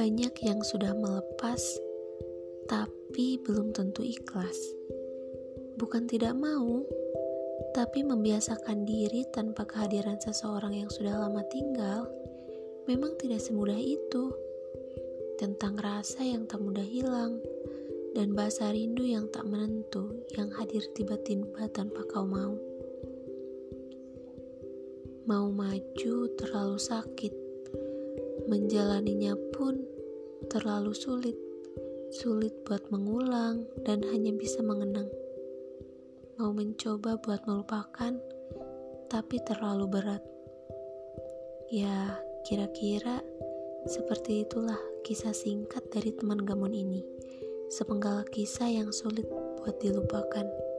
Banyak yang sudah melepas, tapi belum tentu ikhlas. Bukan tidak mau, tapi membiasakan diri tanpa kehadiran seseorang yang sudah lama tinggal memang tidak semudah itu. Tentang rasa yang tak mudah hilang dan bahasa rindu yang tak menentu yang hadir tiba-tiba tanpa kau mau. Mau maju terlalu sakit, menjalaninya pun terlalu sulit, sulit buat mengulang dan hanya bisa mengenang. Mau mencoba buat melupakan, tapi terlalu berat. Ya, kira-kira seperti itulah kisah singkat dari teman Gamon ini. Sepenggal kisah yang sulit buat dilupakan.